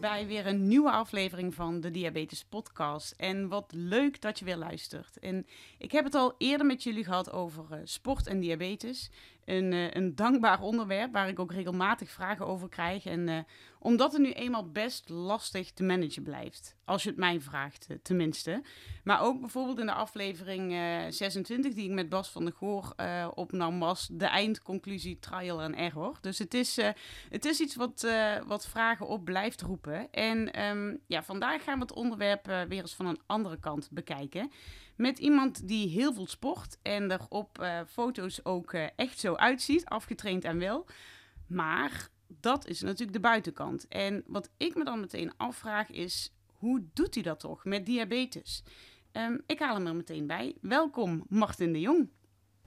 bij weer een nieuwe aflevering van de Diabetes Podcast. En wat leuk dat je weer luistert. En ik heb het al eerder met jullie gehad over uh, sport en diabetes. Een, uh, een dankbaar onderwerp waar ik ook regelmatig vragen over krijg. En uh, omdat het nu eenmaal best lastig te managen blijft. Als je het mij vraagt, tenminste. Maar ook bijvoorbeeld in de aflevering 26 die ik met Bas van der Goor opnam was de eindconclusie trial en error. Dus het is, het is iets wat, wat vragen op blijft roepen. En um, ja, vandaag gaan we het onderwerp weer eens van een andere kant bekijken. Met iemand die heel veel sport en er op foto's ook echt zo uitziet, afgetraind en wel. Maar dat is natuurlijk de buitenkant. En wat ik me dan meteen afvraag is, hoe doet hij dat toch met diabetes? Um, ik haal hem er meteen bij. Welkom, Martin de Jong.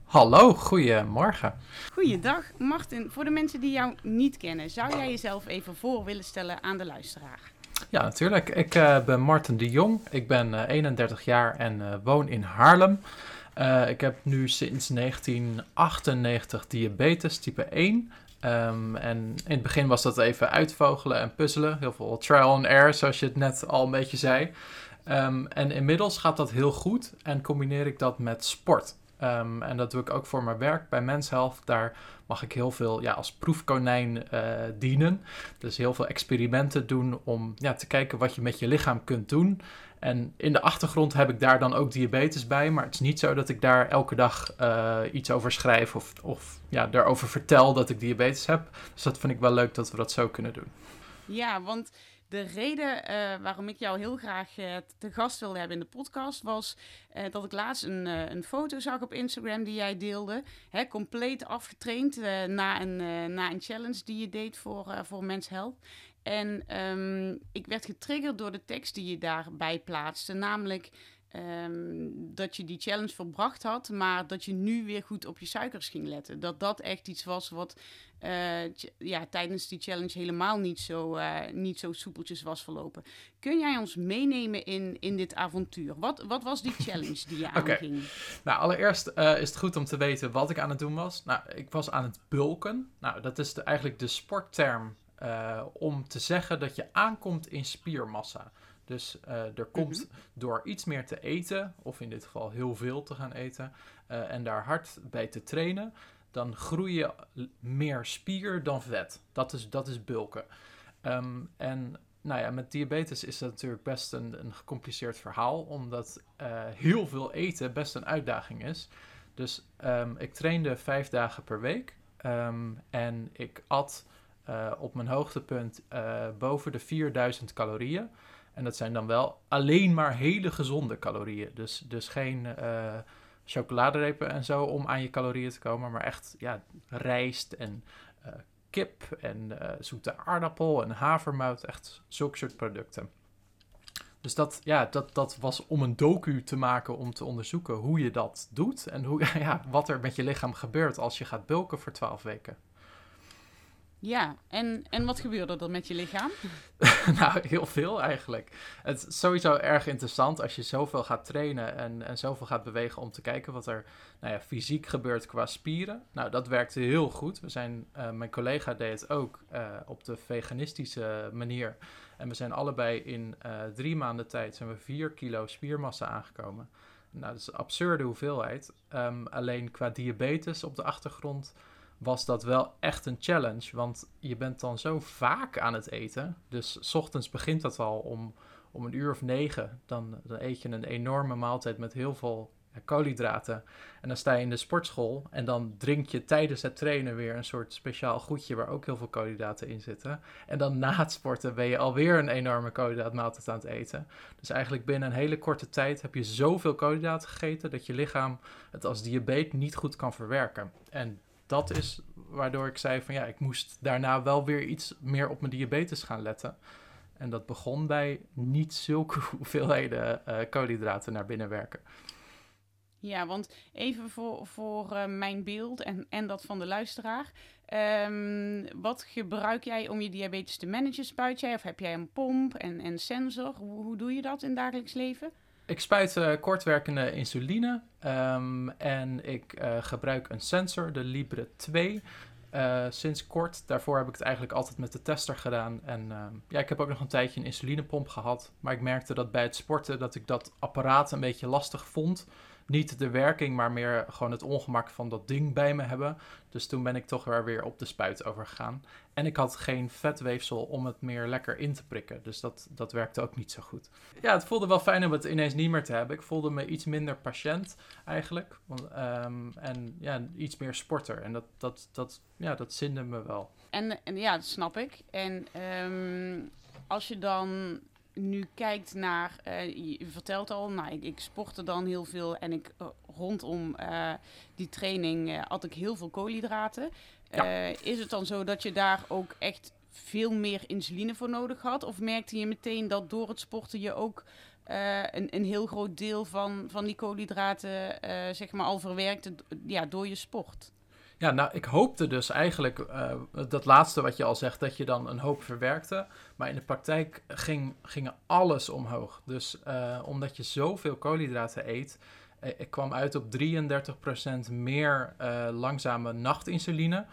Hallo, goedemorgen. Goeiedag. Martin, voor de mensen die jou niet kennen, zou jij jezelf even voor willen stellen aan de luisteraar? Ja, natuurlijk. Ik uh, ben Martin de Jong. Ik ben uh, 31 jaar en uh, woon in Haarlem. Uh, ik heb nu sinds 1998 diabetes type 1. Um, en in het begin was dat even uitvogelen en puzzelen. Heel veel trial and error, zoals je het net al een beetje zei. Um, en inmiddels gaat dat heel goed en combineer ik dat met sport. Um, en dat doe ik ook voor mijn werk bij Men's Health. Daar mag ik heel veel ja, als proefkonijn uh, dienen. Dus heel veel experimenten doen om ja, te kijken wat je met je lichaam kunt doen. En in de achtergrond heb ik daar dan ook diabetes bij. Maar het is niet zo dat ik daar elke dag uh, iets over schrijf of, of ja, daarover vertel dat ik diabetes heb. Dus dat vind ik wel leuk dat we dat zo kunnen doen. Ja, want de reden uh, waarom ik jou heel graag uh, te gast wilde hebben in de podcast was dat ik laatst een, een foto zag op Instagram die jij deelde. Hè, compleet afgetraind na, een, na een challenge die je deed voor, voor Men's Health. En um, ik werd getriggerd door de tekst die je daarbij plaatste, namelijk um, dat je die challenge volbracht had, maar dat je nu weer goed op je suikers ging letten. Dat dat echt iets was wat uh, ja, tijdens die challenge helemaal niet zo, uh, niet zo soepeltjes was verlopen. Kun jij ons meenemen in, in dit avontuur? Wat, wat was die challenge die je aanging? Okay. Nou, allereerst uh, is het goed om te weten wat ik aan het doen was. Nou, ik was aan het bulken. Nou, dat is de, eigenlijk de sportterm om te zeggen dat je aankomt in spiermassa. Dus uh, er komt mm -hmm. door iets meer te eten, of in dit geval heel veel te gaan eten, uh, en daar hard bij te trainen, dan groei je meer spier dan vet. Dat is, dat is bulken. Um, en nou ja, met diabetes is dat natuurlijk best een, een gecompliceerd verhaal, omdat heel veel eten best een uitdaging is. Dus um, ik trainde vijf dagen per week um, en ik at op mijn hoogtepunt boven de 4000 calorieën. En dat zijn dan wel alleen maar hele gezonde calorieën. Dus, dus geen uh, chocoladerepen en zo om aan je calorieën te komen. Maar echt ja, rijst en kip en zoete aardappel en havermout. Echt zulke soort producten. Dus dat, ja, dat, dat was om een docu te maken om te onderzoeken hoe je dat doet. En hoe, ja, wat er met je lichaam gebeurt als je gaat bulken voor 12 weken. Ja, en, en wat gebeurde er met je lichaam? nou, heel veel eigenlijk. Het is sowieso erg interessant als je zoveel gaat trainen en, en zoveel gaat bewegen om te kijken wat er nou ja, fysiek gebeurt qua spieren. Nou, dat werkte heel goed. We zijn, uh, mijn collega deed het ook uh, op de veganistische manier. En we zijn allebei in uh, drie maanden tijd zijn we vier kilo spiermassa aangekomen. Nou, dat is een absurde hoeveelheid. Um, alleen qua diabetes op de achtergrond was dat wel echt een challenge. Want je bent dan zo vaak aan het eten. Dus s ochtends begint dat al om, om een uur of negen. Dan, dan eet je een enorme maaltijd met heel veel koolhydraten. En dan sta je in de sportschool en dan drink je tijdens het trainen weer een soort speciaal goedje waar ook heel veel koolhydraten in zitten. En dan na het sporten ben je alweer een enorme koolhydraatmaaltijd aan het eten. Dus eigenlijk binnen een hele korte tijd heb je zoveel koolhydraten gegeten dat je lichaam het als diabetes niet goed kan verwerken. En dat is waardoor ik zei van ja, ik moest daarna wel weer iets meer op mijn diabetes gaan letten. En dat begon bij niet zulke hoeveelheden uh, koolhydraten naar binnen werken. Ja, want even voor, voor uh, mijn beeld en, en dat van de luisteraar. Um, wat gebruik jij om je diabetes te managen? Spuit jij of heb jij een pomp en, en sensor? Hoe, hoe doe je dat in dagelijks leven? Ik spuit uh, kortwerkende insuline um, en ik uh, gebruik een sensor, de Libre 2. Uh, sinds kort, daarvoor heb ik het eigenlijk altijd met de tester gedaan. En ja, ik heb ook nog een tijdje een insulinepomp gehad. Maar ik merkte dat bij het sporten dat ik dat apparaat een beetje lastig vond niet de werking, maar meer gewoon het ongemak van dat ding bij me hebben. Dus toen ben ik toch weer, weer op de spuit overgegaan. En ik had geen vetweefsel om het meer lekker in te prikken. Dus dat, dat werkte ook niet zo goed. Ja, het voelde wel fijn om het ineens niet meer te hebben. Ik voelde me iets minder patiënt eigenlijk. Want, um, en ja, iets meer sporter. En dat, dat, dat, ja, dat zinde me wel. En, en ja, dat snap ik. En um, als je dan nu kijkt naar, uh, je vertelt al, nou, ik, ik sportte dan heel veel en ik uh, rondom uh, die training had ik heel veel koolhydraten. Ja. is het dan zo dat je daar ook echt veel meer insuline voor nodig had? Of merkte je meteen dat door het sporten je ook een, een heel groot deel van, van die koolhydraten zeg maar al verwerkte ja, door je sport? Ja, nou, ik hoopte dus eigenlijk uh, dat laatste wat je al zegt, dat je dan een hoop verwerkte. Maar in de praktijk ging, ging alles omhoog. Dus uh, omdat je zoveel koolhydraten eet, uh, ik kwam uit op 33% meer langzame nachtinsuline.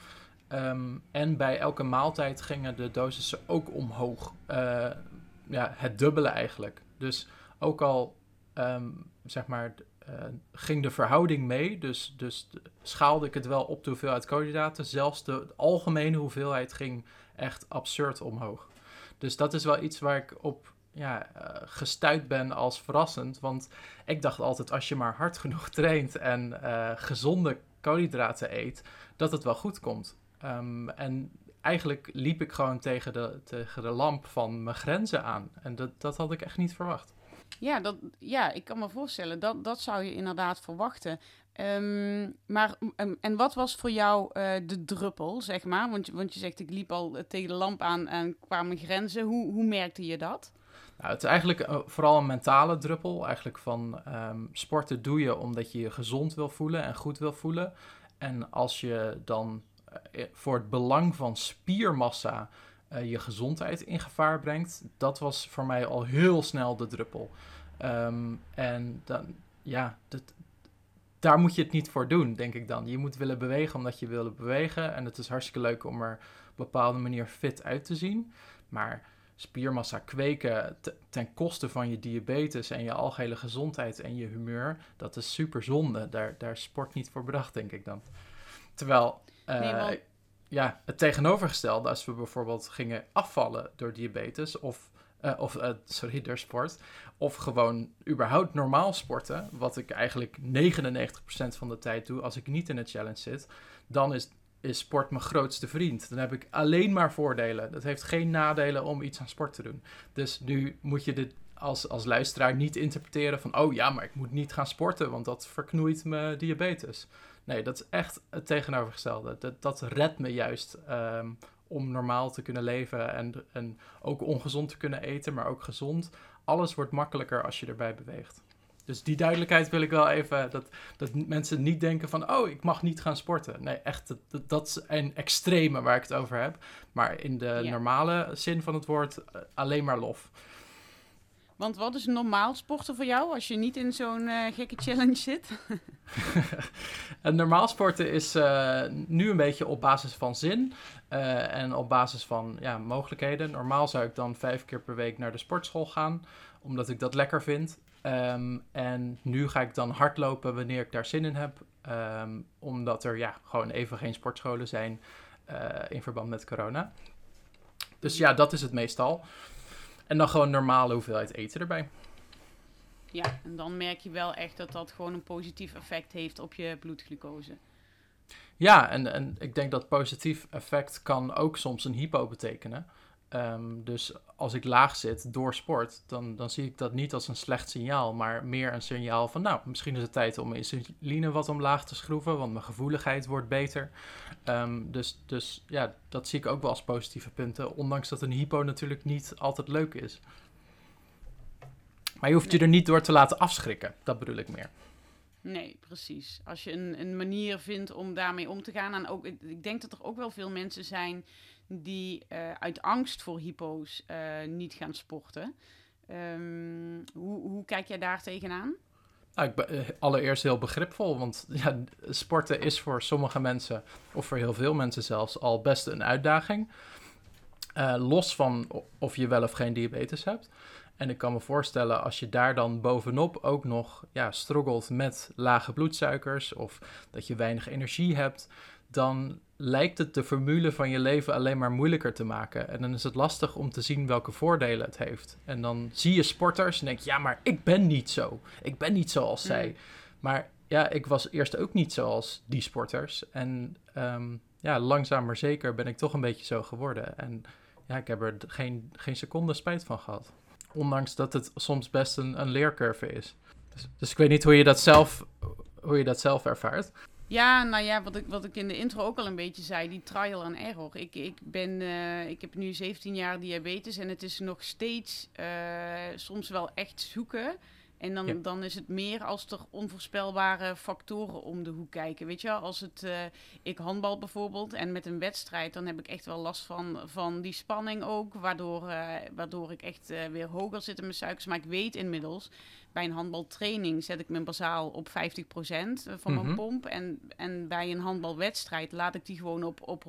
Um, en bij elke maaltijd gingen de dosissen ook omhoog. ja, het dubbele eigenlijk. Dus ook al, um, zeg maar, ging de verhouding mee. Dus, dus schaalde ik het wel op de hoeveelheid koolhydraten. Zelfs de, algemene hoeveelheid ging echt absurd omhoog. Dus dat is wel iets waar ik op ja, uh, gestuurd ben als verrassend. Want ik dacht altijd, als je maar hard genoeg traint en uh, gezonde koolhydraten eet, dat het wel goed komt. Um, en eigenlijk liep ik gewoon tegen de, tegen de lamp van mijn grenzen aan. En dat, dat had ik echt niet verwacht. Ja, dat, ja, ik kan me voorstellen, dat, dat zou je inderdaad verwachten. Um, maar, um, en wat was voor jou uh, de druppel, zeg maar? Want, want je zegt, ik liep al tegen de lamp aan en kwamen grenzen. Hoe, hoe merkte je dat? Nou, het is eigenlijk uh, vooral een mentale druppel. Eigenlijk van um, sporten doe je omdat je je gezond wil voelen en goed wil voelen. En als je dan voor het belang van spiermassa uh, je gezondheid in gevaar brengt, dat was voor mij al heel snel de druppel. Um, en dan, ja, dat, daar moet je het niet voor doen, denk ik dan. Je moet willen bewegen omdat je wil bewegen. En het is hartstikke leuk om er op een bepaalde manier fit uit te zien. Maar spiermassa kweken ten koste van je diabetes en je algehele gezondheid en je humeur, dat is super zonde. Daar, daar sport niet voor bedacht, denk ik dan. Terwijl, uh, nee, ja, het tegenovergestelde, als we bijvoorbeeld gingen afvallen door diabetes of, uh, of uh, sorry, door sport, of gewoon überhaupt normaal sporten, wat ik eigenlijk 99% van de tijd doe als ik niet in een challenge zit, dan is, is sport mijn grootste vriend. Dan heb ik alleen maar voordelen. Dat heeft geen nadelen om iets aan sport te doen. Dus nu moet je dit als, als luisteraar niet interpreteren van, oh ja, maar ik moet niet gaan sporten, want dat verknoeit mijn diabetes. Nee, dat is echt het tegenovergestelde. Dat, dat redt me juist um, om normaal te kunnen leven en, en ook ongezond te kunnen eten, maar ook gezond. Alles wordt makkelijker als je erbij beweegt. Dus die duidelijkheid wil ik wel even, dat, dat mensen niet denken van, oh, ik mag niet gaan sporten. Nee, echt, dat, dat is een extreme waar ik het over heb. Maar in de ja. normale zin van het woord, uh, alleen maar lof. Want wat is normaal sporten voor jou als je niet in zo'n uh, gekke challenge zit? normaal sporten is uh, nu een beetje op basis van zin uh, en op basis van ja, mogelijkheden. Normaal zou ik dan vijf keer per week naar de sportschool gaan, omdat ik dat lekker vind. Um, en nu ga ik dan hardlopen wanneer ik daar zin in heb, um, omdat er ja, gewoon even geen sportscholen zijn in verband met corona. Dus ja, dat is het meestal. En dan gewoon normale hoeveelheid eten erbij. Ja, en dan merk je wel echt dat dat gewoon een positief effect heeft op je bloedglucose. Ja, en, en ik denk dat positief effect kan ook soms een hypo betekenen. Ehm, dus als ik laag zit door sport, dan, dan zie ik dat niet als een slecht signaal, maar meer een signaal van, nou, misschien is het tijd om mijn insuline wat omlaag te schroeven, want mijn gevoeligheid wordt beter. Ehm, dus, dus ja, dat zie ik ook wel als positieve punten, ondanks dat een hypo natuurlijk niet altijd leuk is. Maar je hoeft je er niet door te laten afschrikken, dat bedoel ik meer. Nee, precies. Als je een, een manier vindt om daarmee om te gaan. En ook, ik denk dat er ook wel veel mensen zijn die uh, uit angst voor hypo's uh, niet gaan sporten. Um, hoe, hoe kijk jij daar tegenaan? Nou, ik ben eh, allereerst heel begripvol, want ja, sporten is voor sommige mensen, of voor heel veel mensen zelfs, al best een uitdaging. Los van of je wel of geen diabetes hebt. En ik kan me voorstellen, als je daar dan bovenop ook nog ja, struggelt met lage bloedsuikers of dat je weinig energie hebt, dan lijkt het de formule van je leven alleen maar moeilijker te maken. En dan is het lastig om te zien welke voordelen het heeft. En dan zie je sporters en denk je, ja, maar ik ben niet zo. Ik ben niet zoals zij. Mm. Maar ja, ik was eerst ook niet zoals die sporters. En um, ja, langzaam maar zeker ben ik toch een beetje zo geworden. En ja, ik heb er geen, geen seconde spijt van gehad. Ondanks dat het soms best een, een leercurve is. Dus, dus ik weet niet hoe je dat zelf, hoe je dat zelf ervaart. Ja, nou ja, wat ik, wat ik in de intro ook al een beetje zei, die trial and error. Ik, ik, ben, uh, ik heb nu 17 jaar diabetes en het is nog steeds uh, soms wel echt zoeken. En dan, ja. dan is het meer als er onvoorspelbare factoren om de hoek kijken. Weet je, als het, uh, ik handbal bijvoorbeeld en met een wedstrijd, dan heb ik echt wel last van, van die spanning ook. Waardoor, uh, waardoor ik echt uh, weer hoger zit in mijn suikers. Maar ik weet inmiddels, bij een handbaltraining zet ik mijn bazaal op 50% van mijn mm -hmm. pomp. En, en bij een handbalwedstrijd laat ik die gewoon op, op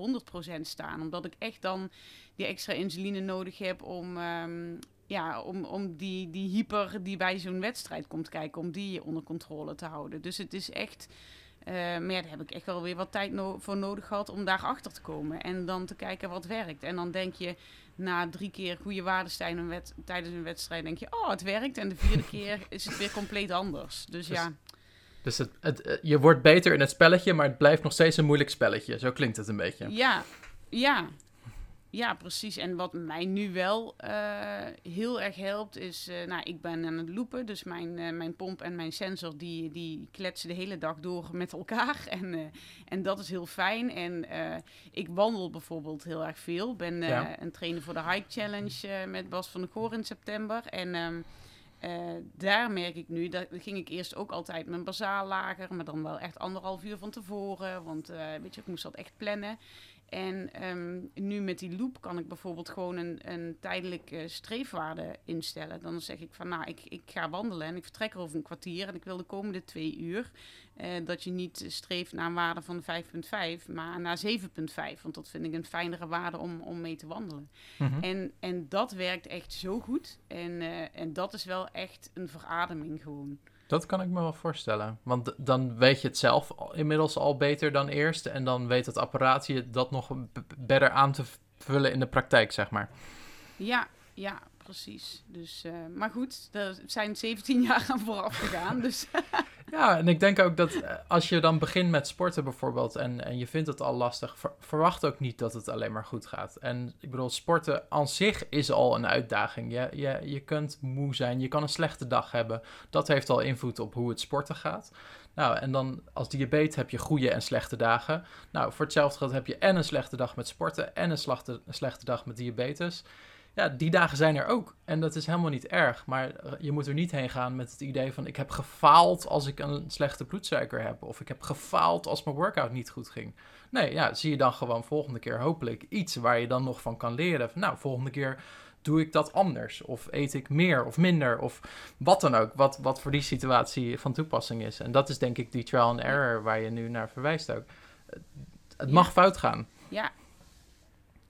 100% staan. Omdat ik echt dan die extra insuline nodig heb om, um, ja, om, om die, die hyper die bij zo'n wedstrijd komt kijken, om die onder controle te houden. Dus het is echt. Uh, maar ja, daar heb ik echt wel weer wat tijd no voor nodig gehad om daarachter te komen. En dan te kijken wat werkt. En dan denk je, na drie keer goede waarden tijdens een wedstrijd, denk je, oh, het werkt. En de vierde keer is het weer compleet anders. Dus, dus ja. Dus het, het, je wordt beter in het spelletje, maar het blijft nog steeds een moeilijk spelletje. Zo klinkt het een beetje. Ja, ja. Ja, precies. En wat mij nu wel uh, heel erg helpt is, uh, nou, ik ben aan het loopen, dus mijn, uh, mijn pomp en mijn sensor die, die kletsen de hele dag door met elkaar. En, en dat is heel fijn. En ik wandel bijvoorbeeld heel erg veel. Ben ja. een trainer voor de Hike Challenge met Bas van der Goor in september. En um, daar merk ik nu, dat ging ik eerst ook altijd mijn bazaal lager, maar dan wel echt anderhalf uur van tevoren. Want weet je, ik moest dat echt plannen. En um, nu met die loop kan ik bijvoorbeeld gewoon een, een tijdelijke streefwaarde instellen. Dan zeg ik van, nou, ik, ik ga wandelen en ik vertrek er over een kwartier en ik wil de komende twee uur uh, dat je niet streeft naar een waarde van 5,5, maar naar 7,5. Want dat vind ik een fijnere waarde om, om mee te wandelen. Mm -hmm. en, en dat werkt echt zo goed. En, uh, en dat is wel echt een verademing gewoon. Dat kan ik me wel voorstellen. Want dan weet je het zelf inmiddels al beter dan eerst. En dan weet het apparaat je dat nog beter aan te vullen in de praktijk, zeg maar. Ja, ja, precies. Dus, uh, maar goed, er zijn 17 jaar aan vooraf gegaan. Dus. ja, en ik denk ook dat eh, als je dan begint met sporten bijvoorbeeld en, en je vindt het al lastig, ver, verwacht ook niet dat het alleen maar goed gaat. En ik bedoel, sporten aan zich is al een uitdaging. Je, je, je kunt moe zijn, je kan een slechte dag hebben. Dat heeft al invloed op hoe het sporten gaat. Nou, en dan als diabetes heb je goede en slechte dagen. Nou, voor hetzelfde geld heb je en een slechte dag met sporten en een slechte, een slechte dag met diabetes ja, die dagen zijn er ook. En dat is helemaal niet erg. Maar eh, je moet er niet heen gaan met het idee van... ik heb gefaald als ik een slechte bloedsuiker heb. Of ik heb gefaald als mijn workout niet goed ging. Nee, ja, zie je dan gewoon volgende keer hopelijk iets... waar je dan nog van kan leren. Van, nou, volgende keer doe ik dat anders? Of eet ik meer of minder? Of wat dan ook, wat, wat voor die situatie van toepassing is. En dat is denk ik die trial and error waar je nu naar verwijst ook. Het mag ja. fout gaan. Ja,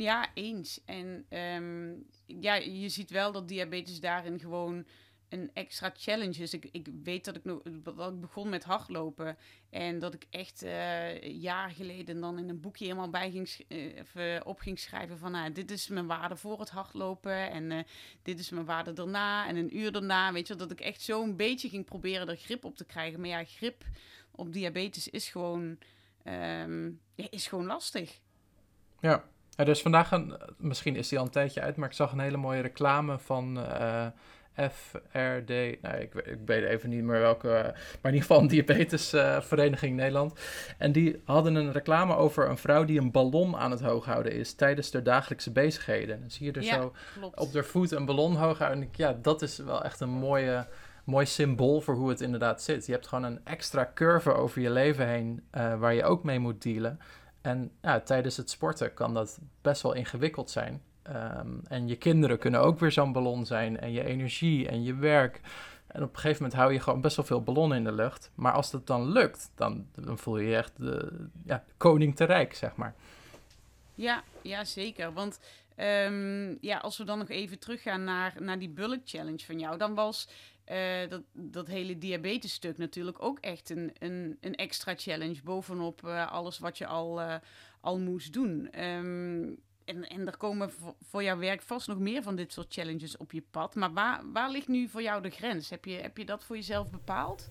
ja, eens. En um, ja, je ziet wel dat diabetes daarin gewoon een extra challenge is. Ik, ik weet dat ik, nog, dat ik begon met hardlopen en dat ik echt uh, jaar geleden dan in een boekje helemaal bij ging, uh, op ging schrijven van nou, dit is mijn waarde voor het hardlopen en uh, dit is mijn waarde daarna en een uur daarna. Weet je, dat ik echt zo een beetje ging proberen er grip op te krijgen. Maar ja, grip op diabetes is gewoon, um, ja, is gewoon lastig. Ja, Ja, dus vandaag, een, misschien is die al een tijdje uit, maar ik zag een hele mooie reclame van uh, FRD. Nou, ik, ik weet even niet meer welke, maar in ieder geval een diabetesvereniging uh, Nederland. En die hadden een reclame over een vrouw die een ballon aan het hoog houden is tijdens haar dagelijkse bezigheden. Dan zie je er Ja, zo klopt. op de voet een ballon hoog houden. En ik, ja, dat is wel echt een mooie, mooi symbool voor hoe het inderdaad zit. Je hebt gewoon een extra curve over je leven heen eh, waar je ook mee moet dealen. En ja, tijdens het sporten kan dat best wel ingewikkeld zijn. Ehm, en je kinderen kunnen ook weer zo'n ballon zijn. En je energie en je werk. En op een gegeven moment hou je gewoon best wel veel ballonnen in de lucht. Maar als dat dan lukt, dan, voel je je echt de, ja, koning te rijk, zeg maar. Ja, ja, zeker. Want ehm, ja, als we dan nog even teruggaan naar, naar die bulk challenge van jou, dan was eh, dat, dat hele diabetes stuk natuurlijk ook echt een, een, een extra challenge bovenop eh, alles wat je al, eh, al moest doen. Ehm, en, en er komen voor, jouw werk vast nog meer van dit soort challenges op je pad. Maar waar, waar ligt nu voor jou de grens? Heb je, heb je dat voor jezelf bepaald?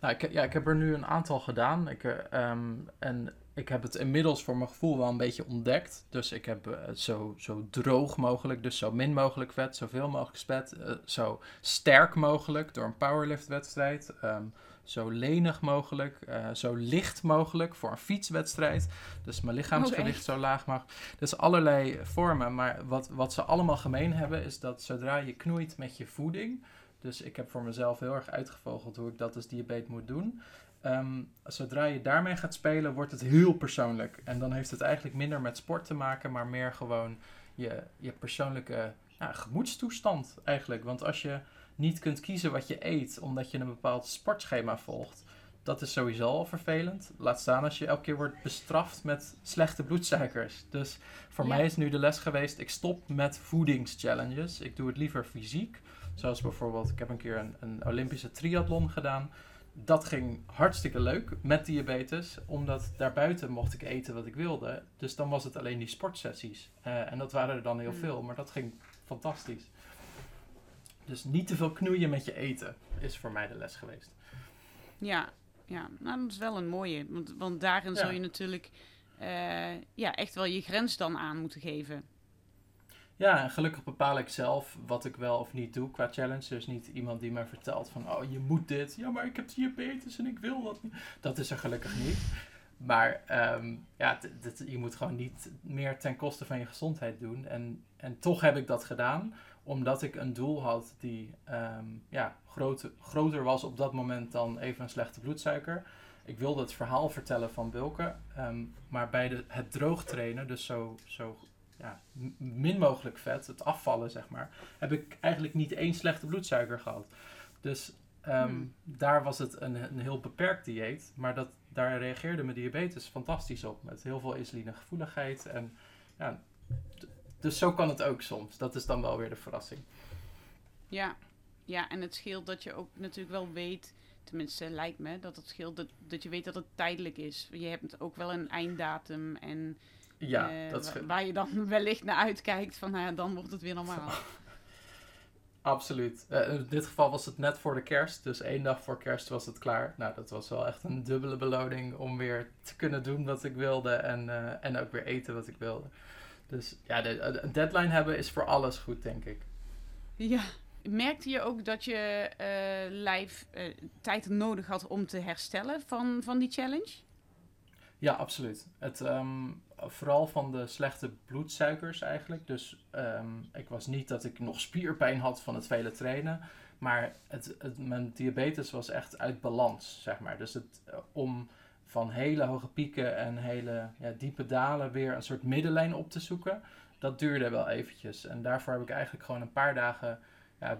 Nou, ik, ja, ik heb er nu een aantal gedaan. Ik, eh, ehm, en ik heb het inmiddels voor mijn gevoel wel een beetje ontdekt. Dus ik heb het zo, zo droog mogelijk, dus zo min mogelijk vet, zoveel mogelijk vet, eh, zo sterk mogelijk door een powerliftwedstrijd. ehm, zo lenig mogelijk, eh, zo licht mogelijk voor een fietswedstrijd. Dus mijn lichaamsgewicht echt? zo laag mogelijk. Dus allerlei vormen. Maar wat, wat ze allemaal gemeen hebben, is dat zodra je knoeit met je voeding. Dus ik heb voor mezelf heel erg uitgevogeld hoe ik dat als diabetes moet doen. Ehm, zodra je daarmee gaat spelen, wordt het heel persoonlijk. En dan heeft het eigenlijk minder met sport te maken, maar meer gewoon je, je persoonlijke ja, gemoedstoestand eigenlijk. Want als je niet kunt kiezen wat je eet, omdat je een bepaald sportschema volgt, dat is sowieso al vervelend. Laat staan als je elke keer wordt bestraft met slechte bloedsuikers. Dus voor Ja. mij is nu de les geweest, ik stop met voedingschallenges. Ik doe het liever fysiek. Zoals bijvoorbeeld, ik heb een keer een, een Olympische triathlon gedaan. Dat ging hartstikke leuk met diabetes, omdat daarbuiten mocht ik eten wat ik wilde. Dus dan was het alleen die sportsessies. Eh, en dat waren er dan heel Hmm. veel, maar dat ging fantastisch. Dus niet te veel knoeien met je eten is voor mij de les geweest. Ja, ja. nou dat is wel een mooie. Want, want daarin Ja. zou je natuurlijk eh, ja, echt wel je grens dan aan moeten geven. Ja, en gelukkig bepaal ik zelf wat ik wel of niet doe qua challenge. Dus niet iemand die mij vertelt van, oh je moet dit. Ja, maar ik heb diabetes en ik wil dat niet. Dat is er gelukkig niet. Maar ehm, ja, je moet gewoon niet meer ten koste van je gezondheid doen. En, en toch heb ik dat gedaan, omdat ik een doel had die ehm, ja, groot, groter was op dat moment dan even een slechte bloedsuiker. Ik wilde het verhaal vertellen van bulken, ehm, maar bij de, het droog trainen, dus zo, zo ja, min mogelijk vet, het afvallen zeg maar, heb ik eigenlijk niet één slechte bloedsuiker gehad. Dus ehm, Hmm. daar was het een, een heel beperkt dieet, maar dat, daar reageerde mijn diabetes fantastisch op. Met heel veel insulinegevoeligheid. En, ja, dus zo kan het ook soms. Dat is dan wel weer de verrassing. Ja, ja, en het scheelt dat je ook natuurlijk wel weet, tenminste lijkt me, dat het scheelt dat, dat je weet dat het tijdelijk is. Je hebt ook wel een einddatum en Ja, eh, dat is waar je dan wellicht naar uitkijkt van nou ja, dan wordt het weer normaal. absoluut. Eh, in dit geval was het net voor de kerst. Dus één dag voor kerst was het klaar. Nou, dat was wel echt een dubbele beloning om weer te kunnen doen wat ik wilde. En, eh, en ook weer eten wat ik wilde. Dus ja, de, een deadline hebben is voor alles goed, denk ik. Ja. Merkte je ook dat je lijf tijd nodig had om te herstellen van, van die challenge? Ja, absoluut. Het, ehm, vooral van de slechte bloedsuikers eigenlijk. Dus ehm, ik was niet dat ik nog spierpijn had van het vele trainen. Maar het, het, mijn diabetes was echt uit balans, zeg maar. Dus het, eh, om van hele hoge pieken en hele ja, diepe dalen weer een soort middenlijn op te zoeken, dat duurde wel eventjes. En daarvoor heb ik eigenlijk gewoon een paar dagen, ja,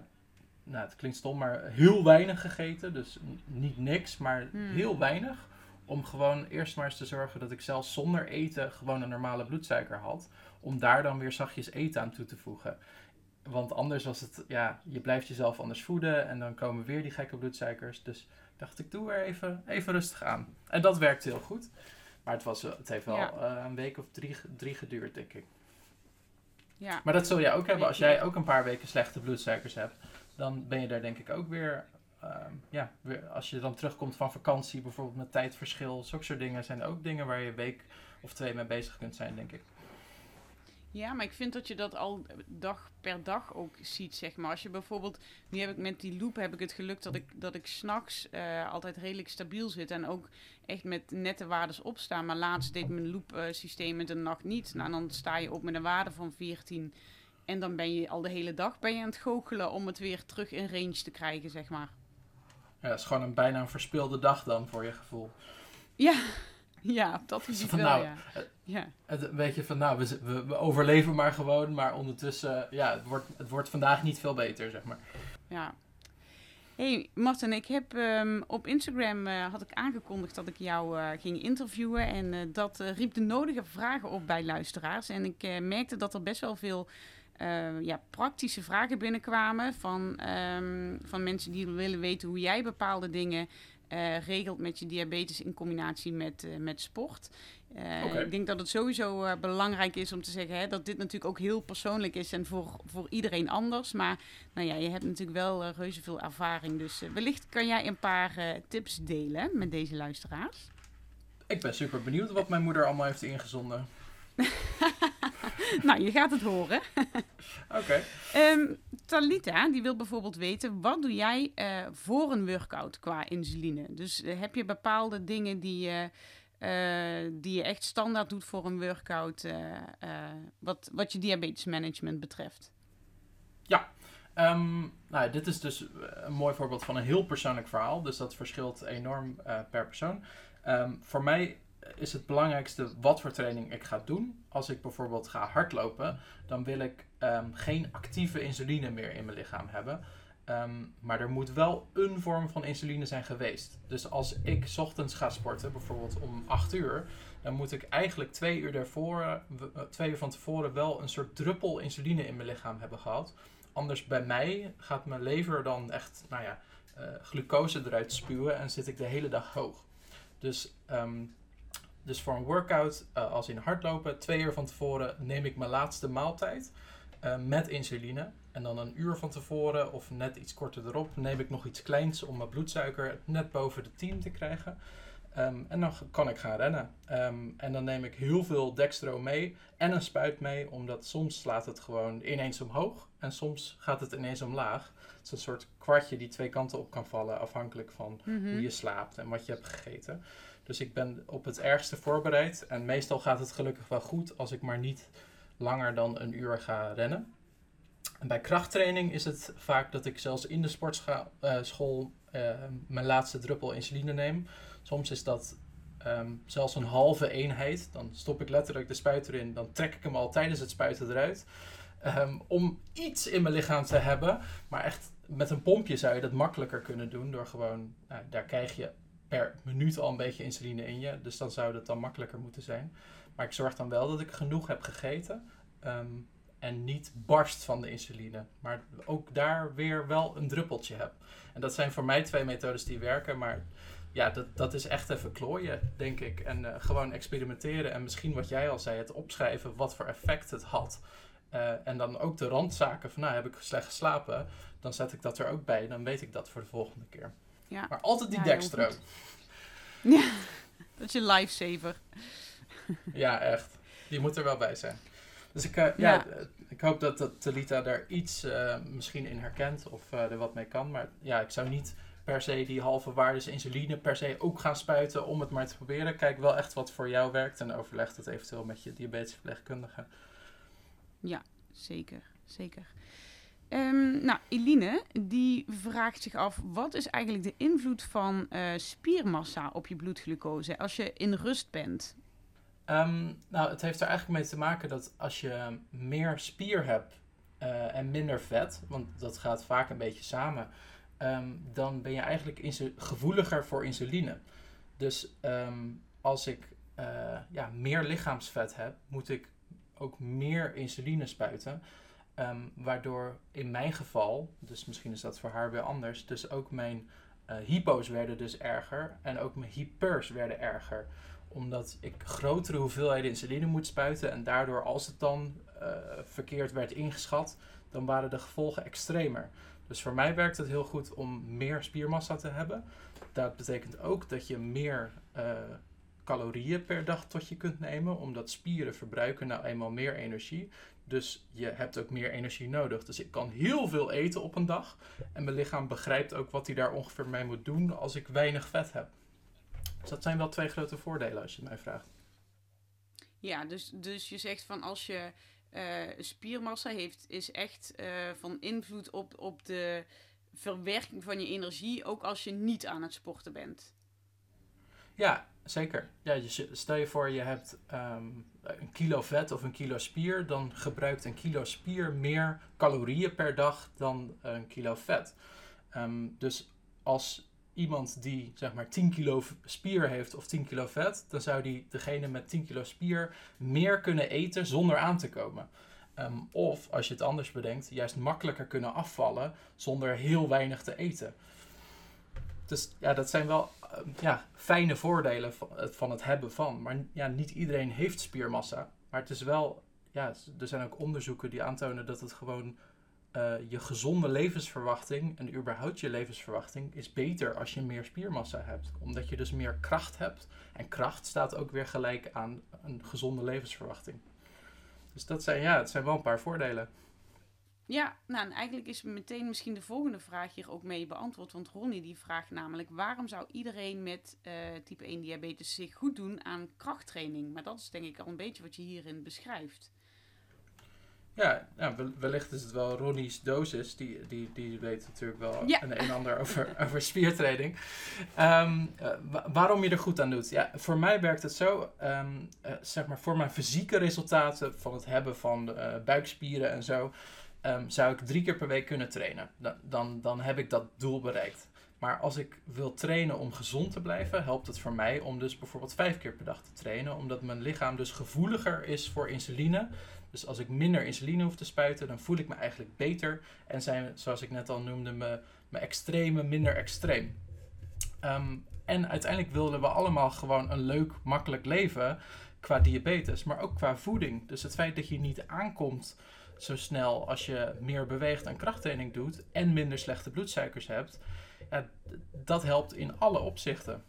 nou het klinkt stom, maar heel weinig gegeten. Dus niet niks, maar Hmm. heel weinig. Om gewoon eerst maar eens te zorgen dat ik zelfs zonder eten gewoon een normale bloedsuiker had. Om daar dan weer zachtjes eten aan toe te voegen. Want anders was het, ja, je blijft jezelf anders voeden en dan komen weer die gekke bloedsuikers. Dus dacht, ik doe er even, even rustig aan. En dat werkte heel goed. Maar het, was, het heeft wel Ja. eh, een week of drie, drie geduurd, denk ik. Ja, Maar dat zul jij ook hebben. Als jij ook een paar weken slechte bloedsuikers hebt, dan ben je daar denk ik ook weer. Ehm, ja, als je dan terugkomt van vakantie, bijvoorbeeld met tijdverschil, zulke soort dingen zijn ook dingen waar je een week of twee mee bezig kunt zijn, denk ik. Ja, maar ik vind dat je dat al dag per dag ook ziet, zeg maar. Als je bijvoorbeeld, nu heb ik met die loop heb ik het geluk dat ik, dat ik s'nachts uh, altijd redelijk stabiel zit en ook echt met nette waardes opstaan. Maar laatst deed mijn loop uh, systeem met de nacht niet. Nou, dan sta je op met een waarde van 14 en dan ben je al de hele dag ben je aan het goochelen om het weer terug in range te krijgen, zeg maar. Ja, het is gewoon een bijna een verspeelde dag dan, voor je gevoel. Ja, ja dat is het wel, nou, ja. ja. Het, weet je, van nou, we, we, we, overleven maar gewoon, maar ondertussen, ja, het wordt, het wordt vandaag niet veel beter, zeg maar. Ja. Hey Martin, ik heb um, op Instagram uh, had ik aangekondigd dat ik jou uh, ging interviewen en uh, dat riep de nodige vragen op bij luisteraars. En ik merkte dat er best wel veel uh, ja, praktische vragen binnenkwamen van, um, van mensen die willen weten hoe jij bepaalde dingen uh, regelt met je diabetes in combinatie met, uh, met sport. Okay. Ik denk dat het sowieso belangrijk is om te zeggen hè, dat dit natuurlijk ook heel persoonlijk is en voor, voor iedereen anders. Maar nou ja, je hebt natuurlijk wel reuze veel ervaring. Dus wellicht kan jij een paar tips delen met deze luisteraars. Ik ben super benieuwd wat mijn moeder allemaal heeft ingezonden. nou, je gaat het horen. Oké. Um, Talita, die wil bijvoorbeeld weten, wat doe jij uh, voor een workout qua insuline? Dus uh, heb je bepaalde dingen die je, uh, die je echt standaard doet voor een workout, wat, wat je diabetesmanagement betreft? Ja, um, nou, dit is dus een mooi voorbeeld van een heel persoonlijk verhaal. Dus dat verschilt enorm per persoon. Um, voor mij is het belangrijkste wat voor training ik ga doen. Als ik bijvoorbeeld ga hardlopen, dan wil ik um, geen actieve insuline meer in mijn lichaam hebben. Um, maar er moet wel een vorm van insuline zijn geweest. Dus als ik ochtends ga sporten, bijvoorbeeld om 8 uur, dan moet ik eigenlijk twee uur, daarvoor, eh, twee uur van tevoren wel een soort druppel insuline in mijn lichaam hebben gehad. Anders bij mij gaat mijn lever dan echt, nou ja, uh, glucose eruit spuwen en zit ik de hele dag hoog. Dus um, dus voor een workout, uh, als in hardlopen, twee uur van tevoren neem ik mijn laatste maaltijd uh, met insuline. En dan een uur van tevoren, of net iets korter erop, neem ik nog iets kleins om mijn bloedsuiker net boven de 10 te krijgen. Um, en dan kan ik gaan rennen. Um, en dan neem ik heel veel dextro mee en een spuit mee, omdat soms slaat het gewoon ineens omhoog en soms gaat het ineens omlaag. Het is een soort kwartje die twee kanten op kan vallen, afhankelijk van mm -hmm. hoe je slaapt en wat je hebt gegeten. Dus ik ben op het ergste voorbereid. En meestal gaat het gelukkig wel goed als ik maar niet langer dan een uur ga rennen. En bij krachttraining is het vaak dat ik zelfs in de sportschool uh, mijn laatste druppel insuline neem. Soms is dat um, zelfs een halve eenheid. Dan stop ik letterlijk de spuit erin. Dan trek ik hem al tijdens het spuiten eruit. Um, om iets in mijn lichaam te hebben. Maar echt met een pompje zou je dat makkelijker kunnen doen. Door gewoon, nou, daar krijg je per minuut al een beetje insuline in je. Dus dan zou dat dan makkelijker moeten zijn. Maar ik zorg dan wel dat ik genoeg heb gegeten. Um, en niet barst van de insuline. Maar ook daar weer wel een druppeltje heb. En dat zijn voor mij twee methodes die werken. Maar ja, dat, dat is echt even klooien, denk ik. En uh, gewoon experimenteren. En misschien wat jij al zei, het opschrijven wat voor effect het had. Uh, en dan ook de randzaken van, nou heb ik slecht geslapen. Dan zet ik dat er ook bij. Dan weet ik dat voor de volgende keer. Ja. Maar altijd die ja. Ja, dat is je lifesaver. ja, echt. Die moet er wel bij zijn. Dus ik, uh, ja. ja. ik hoop dat, dat Talita daar iets uh, misschien in herkent of uh, er wat mee kan. Maar ja, ik zou niet per se die halve waardes insuline per se ook gaan spuiten om het maar te proberen. Kijk wel echt wat voor jou werkt en overleg dat eventueel met je diabetesverpleegkundige. Ja, zeker. Zeker. Um, nou, Eline, die vraagt zich af, wat is eigenlijk de invloed van uh, spiermassa op je bloedglucose als je in rust bent? Um, nou, het heeft er eigenlijk mee te maken dat als je meer spier hebt uh, en minder vet, want dat gaat vaak een beetje samen, um, dan ben je eigenlijk gevoeliger voor insuline. Dus als ik uh, ja, meer lichaamsvet heb, moet ik ook meer insuline spuiten. Um, waardoor in mijn geval, dus misschien is dat voor haar weer anders, dus ook mijn uh, hypo's werden dus erger en ook mijn hypers werden erger. Omdat ik grotere hoeveelheden insuline moet spuiten en daardoor als het dan uh, verkeerd werd ingeschat, dan waren de gevolgen extremer. Dus voor mij werkt het heel goed om meer spiermassa te hebben. Dat betekent ook dat je meer uh, calorieën per dag tot je kunt nemen, omdat spieren verbruiken nou eenmaal meer energie. Dus je hebt ook meer energie nodig. Dus ik kan heel veel eten op een dag. En mijn lichaam begrijpt ook wat hij daar ongeveer mee moet doen als ik weinig vet heb. Dus dat zijn wel twee grote voordelen als je het mij vraagt. Ja, dus, dus je zegt van als je uh, spiermassa heeft, is echt uh, van invloed op, op de verwerking van je energie, ook als je niet aan het sporten bent. Ja, zeker. Ja, je, stel je voor je hebt um, een kilo vet of een kilo spier, dan gebruikt een kilo spier meer calorieën per dag dan een kilo vet. Um, dus als iemand die zeg maar 10 kilo spier heeft of 10 kilo vet, dan zou die degene met 10 kilo spier meer kunnen eten zonder aan te komen. Um, of als je het anders bedenkt, juist makkelijker kunnen afvallen zonder heel weinig te eten. Dus ja, dat zijn wel uh, ja, fijne voordelen van het, van het hebben van. Maar ja, niet iedereen heeft spiermassa. Maar het is wel, ja, er zijn ook onderzoeken die aantonen dat het gewoon uh, je gezonde levensverwachting en überhaupt je levensverwachting is beter als je meer spiermassa hebt. Omdat je dus meer kracht hebt. En kracht staat ook weer gelijk aan een gezonde levensverwachting. Dus dat zijn, ja, het zijn wel een paar voordelen. Ja, nou en eigenlijk is meteen misschien de volgende vraag hier ook mee beantwoord. Want Ronnie die vraagt namelijk waarom zou iedereen met uh, type 1 diabetes zich goed doen aan krachttraining? Maar dat is denk ik al een beetje wat je hierin beschrijft. Ja, ja, wellicht is het wel Ronnie's dosis. Die, die, die weet natuurlijk wel ja. een en ander over, over spiertraining. Um, uh, waarom je er goed aan doet. Ja, voor mij werkt het zo. Um, uh, zeg maar, voor mijn fysieke resultaten van het hebben van uh, buikspieren en zo. Um, zou ik drie keer per week kunnen trainen. Dan, dan, dan heb ik dat doel bereikt. Maar als ik wil trainen om gezond te blijven, helpt het voor mij om dus bijvoorbeeld vijf keer per dag te trainen. Omdat mijn lichaam dus gevoeliger is voor insuline. Dus als ik minder insuline hoef te spuiten, dan voel ik me eigenlijk beter. En zijn, zoals ik net al noemde, mijn, mijn extreme minder extreem. Um, en uiteindelijk willen we allemaal gewoon een leuk, makkelijk leven qua diabetes, maar ook qua voeding. Dus het feit dat je niet aankomt zo snel als je meer beweegt en krachttraining doet en minder slechte bloedsuikers hebt, ja, dat helpt in alle opzichten.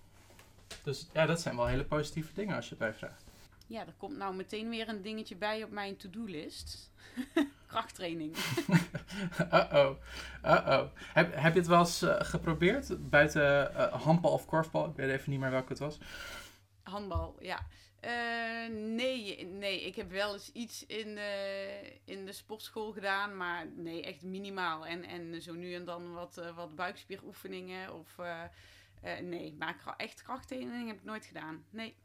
Dus ja, dat zijn wel hele positieve dingen als je het mij vraagt. Ja, er komt nou meteen weer een dingetje bij op mijn to-do-list. Krachttraining. Uh-oh. Uh-oh. Heb, heb je het wel eens uh, geprobeerd? Buiten uh, handbal of korfbal? Ik weet even niet meer welke het was. Handbal, ja. Uh, nee, nee, ik heb wel eens iets in de, in de sportschool gedaan, maar nee, echt minimaal. En, en zo nu en dan wat, uh, wat buikspieroefeningen of... Uh, nee, maar echt krachttraining heb ik nooit gedaan. Nee.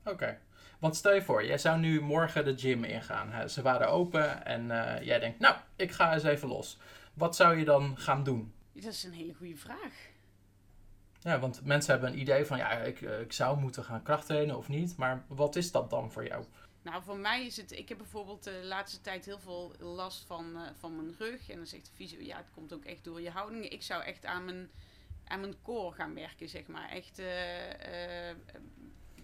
Oké. Okay. Want stel je voor, jij zou nu morgen de gym ingaan. Hè? Ze waren open en jij denkt, nou, ik ga eens even los. Wat zou je dan gaan doen? Dat is een hele goede vraag. Ja, want mensen hebben een idee van, ja, ik, ik zou moeten gaan krachttrainen of niet. Maar wat is dat dan voor jou? Nou, voor mij is het... Ik heb bijvoorbeeld de laatste tijd heel veel last van, uh, van mijn rug. En dan zegt de fysio, ja, het komt ook echt door je houding. Ik zou echt aan mijn, aan mijn core gaan werken, zeg maar. Echt... Uh, uh,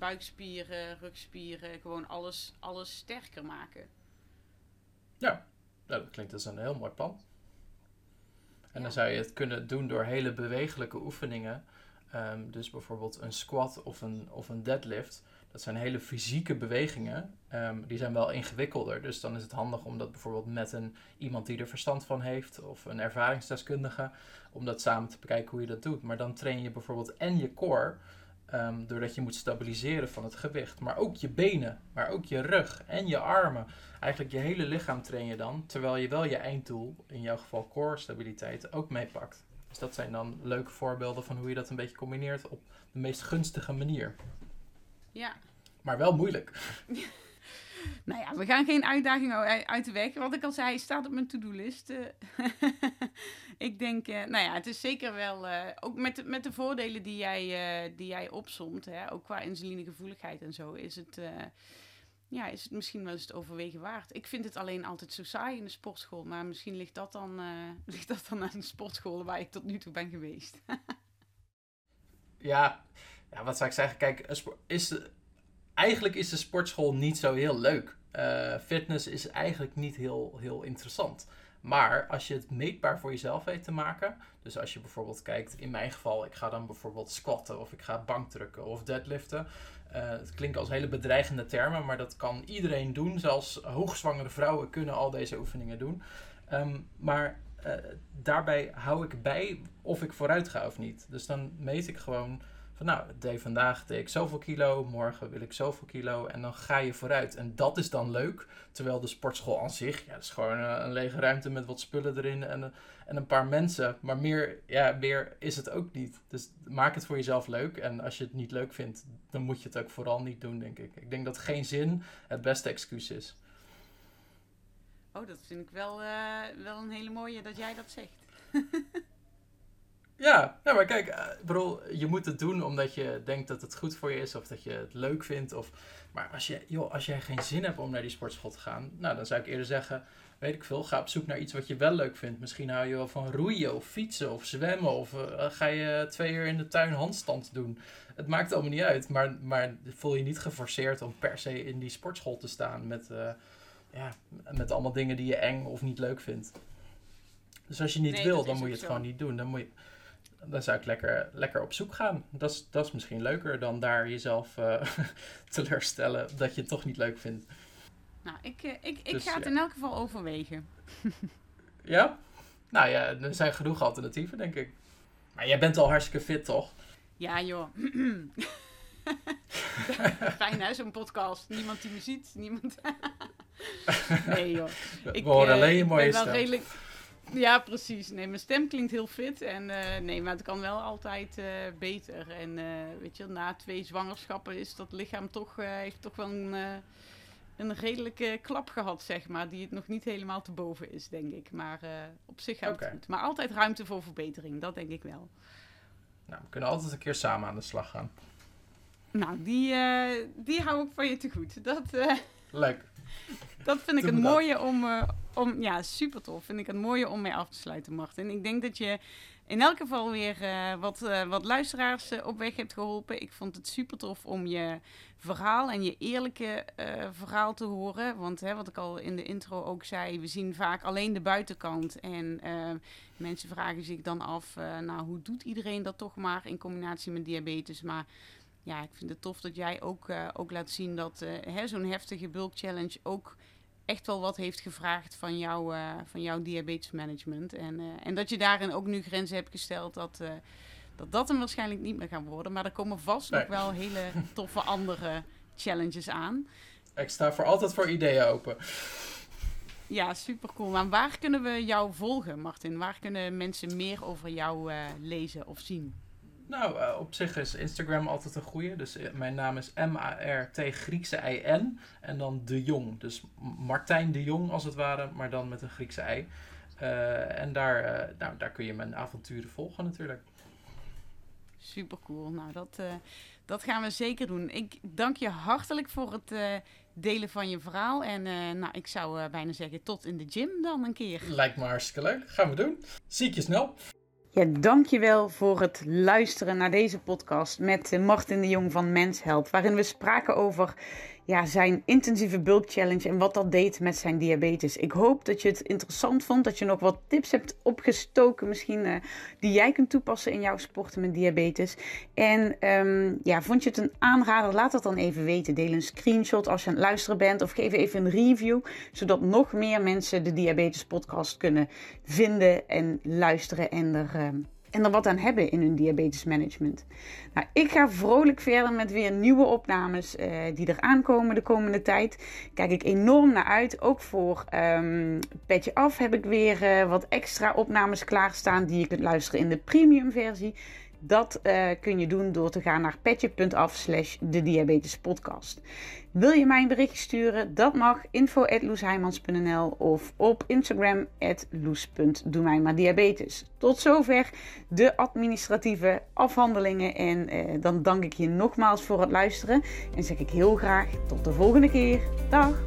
buikspieren, rugspieren, gewoon alles, alles sterker maken. Ja, dat klinkt als een heel mooi plan. En ja. dan zou je het kunnen doen door hele bewegelijke oefeningen. Um, dus bijvoorbeeld een squat of een, of een deadlift. Dat zijn hele fysieke bewegingen. Um, die zijn wel ingewikkelder. Dus dan is het handig om dat bijvoorbeeld met een, iemand die er verstand van heeft. Of een ervaringsdeskundige. Om dat samen te bekijken hoe je dat doet. Maar dan train je bijvoorbeeld en je core. Um, doordat je moet stabiliseren van het gewicht. Maar ook je benen, maar ook je rug en je armen. Eigenlijk je hele lichaam train je dan. Terwijl je wel je einddoel, in jouw geval core stabiliteit, ook meepakt. Dus dat zijn dan leuke voorbeelden van hoe je dat een beetje combineert op de meest gunstige manier. Ja. Maar wel moeilijk. Nou ja, we gaan geen uitdaging uit de weg. Wat ik al zei, staat op mijn to-do-list. ik denk, uh, nou ja, het is zeker wel, uh, ook met de, met de voordelen die jij, uh, die jij opsomt, hè, ook qua insulinegevoeligheid en zo, is het, ja, is het misschien wel eens het overwegen waard. Ik vind het alleen altijd zo saai in de sportschool, maar misschien ligt dat dan, ligt dat dan aan de sportschool waar ik tot nu toe ben geweest. ja, ja, wat zou ik zeggen? Kijk, is eigenlijk is de sportschool niet zo heel leuk. Uh, fitness is eigenlijk niet heel, heel interessant. Maar als je het meetbaar voor jezelf weet te maken, dus als je bijvoorbeeld kijkt, in mijn geval, ik ga dan bijvoorbeeld squatten of ik ga bankdrukken of deadliften. Uh, het klinkt als hele bedreigende termen, maar dat kan iedereen doen. Zelfs hoogzwangere vrouwen kunnen al deze oefeningen doen. Ehm, maar uh, daarbij hou ik bij of ik vooruit ga of niet. Dus dan meet ik gewoon nou, deed vandaag deed ik zoveel kilo, morgen wil ik zoveel kilo en dan ga je vooruit. En dat is dan leuk, terwijl de sportschool aan zich, ja, is gewoon een, een lege ruimte met wat spullen erin en, en een paar mensen. Maar meer, ja, meer is het ook niet. Dus maak het voor jezelf leuk en als je het niet leuk vindt, dan moet je het ook vooral niet doen, denk ik. Ik denk dat geen zin het beste excuus is. Oh, dat vind ik wel, uh, wel een hele mooie dat jij dat zegt. Ja, ja maar kijk, uh, bedoel, je moet het doen omdat je denkt dat het goed voor je is of dat je het leuk vindt. Of, maar als, je, joh, als jij geen zin hebt om naar die sportschool te gaan, nou, dan zou ik eerder zeggen, weet ik veel, ga op zoek naar iets wat je wel leuk vindt. Misschien hou je wel van roeien of fietsen of zwemmen of uh, ga je twee uur in de tuin handstand doen. Het maakt allemaal niet uit, maar, maar voel je niet geforceerd om per se in die sportschool te staan met, uh, ja, met allemaal dingen die je eng of niet leuk vindt. Dus als je niet nee, wil, dan moet je het zo. gewoon niet doen. Dan moet je, dan zou ik lekker, lekker op zoek gaan. Dat is, dat is misschien leuker dan daar jezelf uh, teleurstellen dat je het toch niet leuk vindt. Nou, ik, ik, ik dus, ga het ja. in elk geval overwegen. ja? Nou ja, er zijn genoeg alternatieven, denk ik. Maar jij bent al hartstikke fit, toch? Ja, joh. Fijn hè, zo'n podcast. Niemand die me ziet, niemand... nee joh. Ik, We horen alleen je mooie stem. Redelijk ja, precies. Nee, mijn stem klinkt heel fit. En, uh, nee, maar het kan wel altijd uh, beter. En uh, weet je, na twee zwangerschappen is dat lichaam toch, heeft toch wel een, een redelijke klap gehad, zeg maar. Die het nog niet helemaal te boven is, denk ik. Maar op zich gaat okay. het goed. Maar altijd ruimte voor verbetering, dat denk ik wel. Nou, we kunnen altijd een keer samen aan de slag gaan. Nou, die, die hou ik van je te goed. Dat, Leuk. Dat vind ik het mooie om, om... Ja, super tof. Vind ik het mooie om mee af te sluiten, Martin. Ik denk dat je in elk geval weer uh, wat, uh, wat luisteraars op weg hebt geholpen. Ik vond het super tof om je verhaal en je eerlijke verhaal te horen. Want hè, wat ik al in de intro ook zei, we zien vaak alleen de buitenkant. En mensen vragen zich dan af, nou, hoe doet iedereen dat toch maar in combinatie met diabetes? Maar ja, ik vind het tof dat jij ook, ook laat zien dat zo'n heftige bulk challenge ook echt wel wat heeft gevraagd van, jou, uh, van jouw diabetesmanagement. En, en dat je daarin ook nu grenzen hebt gesteld dat, dat dat hem waarschijnlijk niet meer gaan worden. Maar er komen vast nee. nog wel hele toffe andere challenges aan. Ik sta voor altijd voor ideeën open. Ja, super cool. Maar waar kunnen we jou volgen, Martin? Waar kunnen mensen meer over jou lezen of zien? Nou, uh, op zich is Instagram altijd een goede. Dus uh, mijn naam is M-A-R-T Griekse I-N. En dan De Jong. Dus Martijn De Jong als het ware, maar dan met een Griekse I. Uh, en daar, nou, daar kun je mijn avonturen volgen natuurlijk. Super cool. Nou, dat, dat gaan we zeker doen. Ik dank je hartelijk voor het delen van je verhaal. En nou, ik zou bijna zeggen tot in de gym dan een keer. Lijkt me hartstikke leuk. Gaan we doen. Zie ik je snel. Ja, dankjewel voor het luisteren naar deze podcast met Martin de Jong van Mens Help. Waarin we spraken over ja, zijn intensieve bulk challenge en wat dat deed met zijn diabetes. Ik hoop dat je het interessant vond, dat je nog wat tips hebt opgestoken misschien uh, die jij kunt toepassen in jouw sporten met diabetes. En um, ja, vond je het een aanrader? Laat dat dan even weten. Deel een screenshot als je aan het luisteren bent of geef even een review, zodat nog meer mensen de diabetes podcast kunnen vinden en luisteren en er... Uh, en er wat aan hebben in hun diabetesmanagement. Nou, ik ga vrolijk verder met weer nieuwe opnames uh, die er aankomen de komende tijd. Kijk ik enorm naar uit. Ook voor um, Petje Af heb ik weer uh, wat extra opnames klaarstaan die je kunt luisteren in de premium versie. Dat uh, kun je doen door te gaan naar petje.af slash de diabetespodcast. Wil je mij een berichtje sturen? Dat mag info of op Instagram loes.doe Tot zover de administratieve afhandelingen en eh, dan dank ik je nogmaals voor het luisteren en zeg ik heel graag tot de volgende keer. Dag!